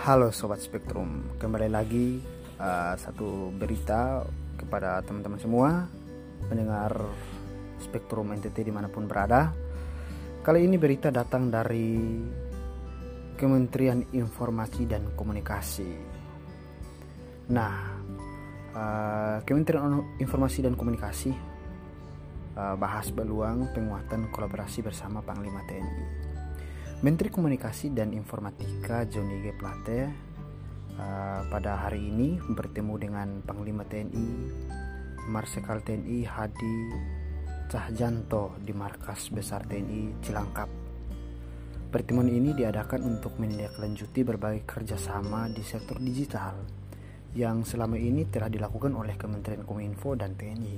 Halo Sobat Spektrum, kembali lagi uh, satu berita kepada teman-teman semua mendengar Spektrum NTT di mana pun berada. Kali ini berita datang dari Kementerian Informasi dan Komunikasi. Nah, uh, Kementerian Informasi dan Komunikasi uh, bahas peluang penguatan kolaborasi bersama Panglima TNI. Menteri Komunikasi dan Informatika Johnny G. Plate uh, pada hari ini bertemu dengan Panglima TNI Marsikal TNI Hadi Cahjanto di markas besar TNI Cilangkap. Pertemuan ini diadakan untuk menindaklanjuti berbagai kerjasama di sektor digital yang selama ini telah dilakukan oleh Kementerian Kominfo dan TNI.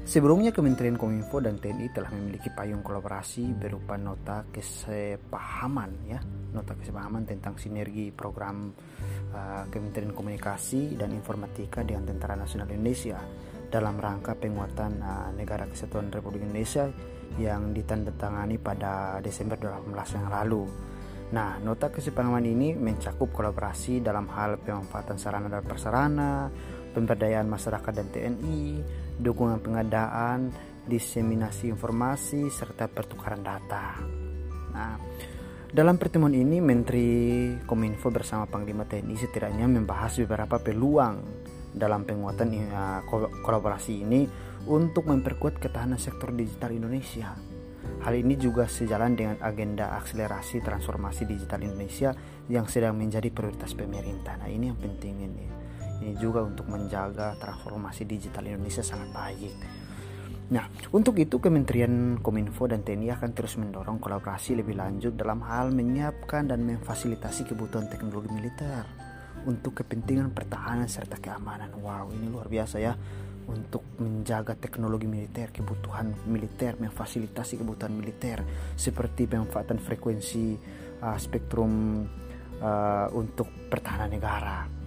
Sebelumnya Kementerian Kominfo dan TNI telah memiliki payung kolaborasi berupa nota kesepahaman ya, nota kesepahaman tentang sinergi program uh, Kementerian Komunikasi dan Informatika dengan Tentara Nasional Indonesia dalam rangka penguatan uh, Negara Kesatuan Republik Indonesia yang ditandatangani pada Desember 2018 yang lalu. Nah, nota kesepahaman ini mencakup kolaborasi dalam hal pemanfaatan sarana dan prasarana, pemberdayaan masyarakat dan TNI, dukungan pengadaan, diseminasi informasi, serta pertukaran data. Nah, dalam pertemuan ini Menteri Kominfo bersama Panglima TNI setidaknya membahas beberapa peluang dalam penguatan uh, kolaborasi ini untuk memperkuat ketahanan sektor digital Indonesia. Hal ini juga sejalan dengan agenda akselerasi transformasi digital Indonesia yang sedang menjadi prioritas pemerintah. Nah, ini yang penting ini ini juga untuk menjaga transformasi digital Indonesia sangat baik. Nah, untuk itu Kementerian Kominfo dan TNI akan terus mendorong kolaborasi lebih lanjut dalam hal menyiapkan dan memfasilitasi kebutuhan teknologi militer untuk kepentingan pertahanan serta keamanan. Wow, ini luar biasa ya untuk menjaga teknologi militer, kebutuhan militer, memfasilitasi kebutuhan militer seperti pemanfaatan frekuensi uh, spektrum uh, untuk pertahanan negara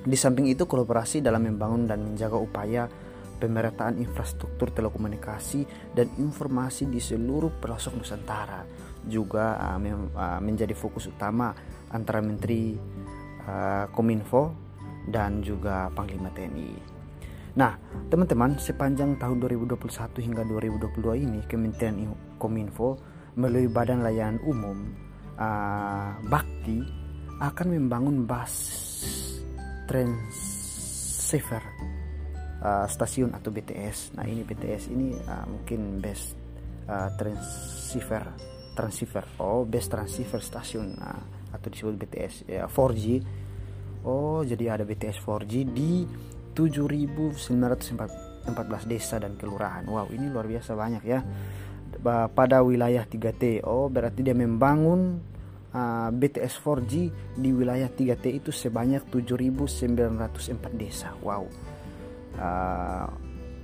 di samping itu, kolaborasi dalam membangun dan menjaga upaya pemerataan infrastruktur telekomunikasi dan informasi di seluruh pelosok Nusantara juga uh, uh, menjadi fokus utama antara Menteri uh, Kominfo dan juga Panglima TNI. Nah, teman-teman, sepanjang tahun 2021 hingga 2022 ini Kementerian Kominfo melalui Badan Layanan Umum uh, Bakti akan membangun bus transceiver uh, stasiun atau BTS. Nah ini BTS ini uh, mungkin best uh, transceiver transceiver oh best transceiver stasiun uh, atau disebut BTS ya 4G. Oh jadi ada BTS 4G di 7.914 desa dan kelurahan. Wow ini luar biasa banyak ya pada wilayah 3T. Oh berarti dia membangun uh, BTS 4G di wilayah 3T itu sebanyak 7.904 desa. Wow. Uh,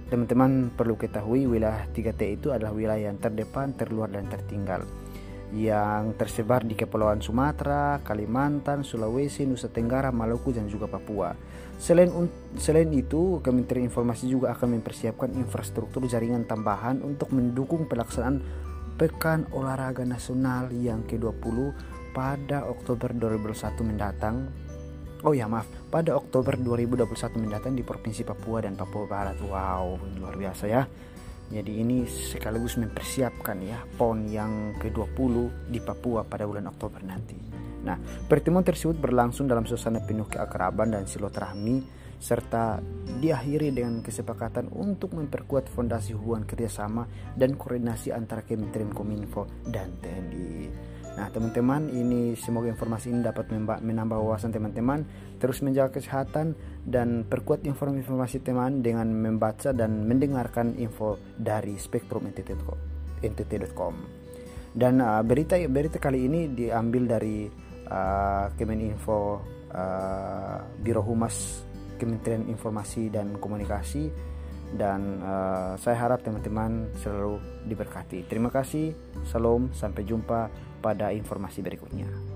teman-teman perlu ketahui wilayah 3T itu adalah wilayah yang terdepan, terluar dan tertinggal yang tersebar di Kepulauan Sumatera, Kalimantan, Sulawesi, Nusa Tenggara, Maluku dan juga Papua. Selain selain itu, Kementerian Informasi juga akan mempersiapkan infrastruktur jaringan tambahan untuk mendukung pelaksanaan Pekan Olahraga Nasional yang ke-20 pada Oktober 2021 mendatang. Oh ya maaf, pada Oktober 2021 mendatang di Provinsi Papua dan Papua Barat. Wow, luar biasa ya. Jadi ini sekaligus mempersiapkan ya PON yang ke-20 di Papua pada bulan Oktober nanti. Nah, pertemuan tersebut berlangsung dalam suasana penuh keakraban dan silaturahmi serta diakhiri dengan kesepakatan untuk memperkuat fondasi hubungan kerjasama dan koordinasi antara Kementerian Kominfo dan TNI. Teman-teman. Ini semoga informasi ini dapat menambah wawasan teman-teman Terus menjaga kesehatan dan perkuat informasi teman dengan membaca dan mendengarkan info dari Spektrum NTT.com Dan uh, berita berita kali ini diambil dari uh, Kemeninfo uh, Biro Humas Kementerian Informasi dan Komunikasi. Dan uh, saya harap teman-teman selalu diberkati. Terima kasih, salam, sampai jumpa pada informasi berikutnya.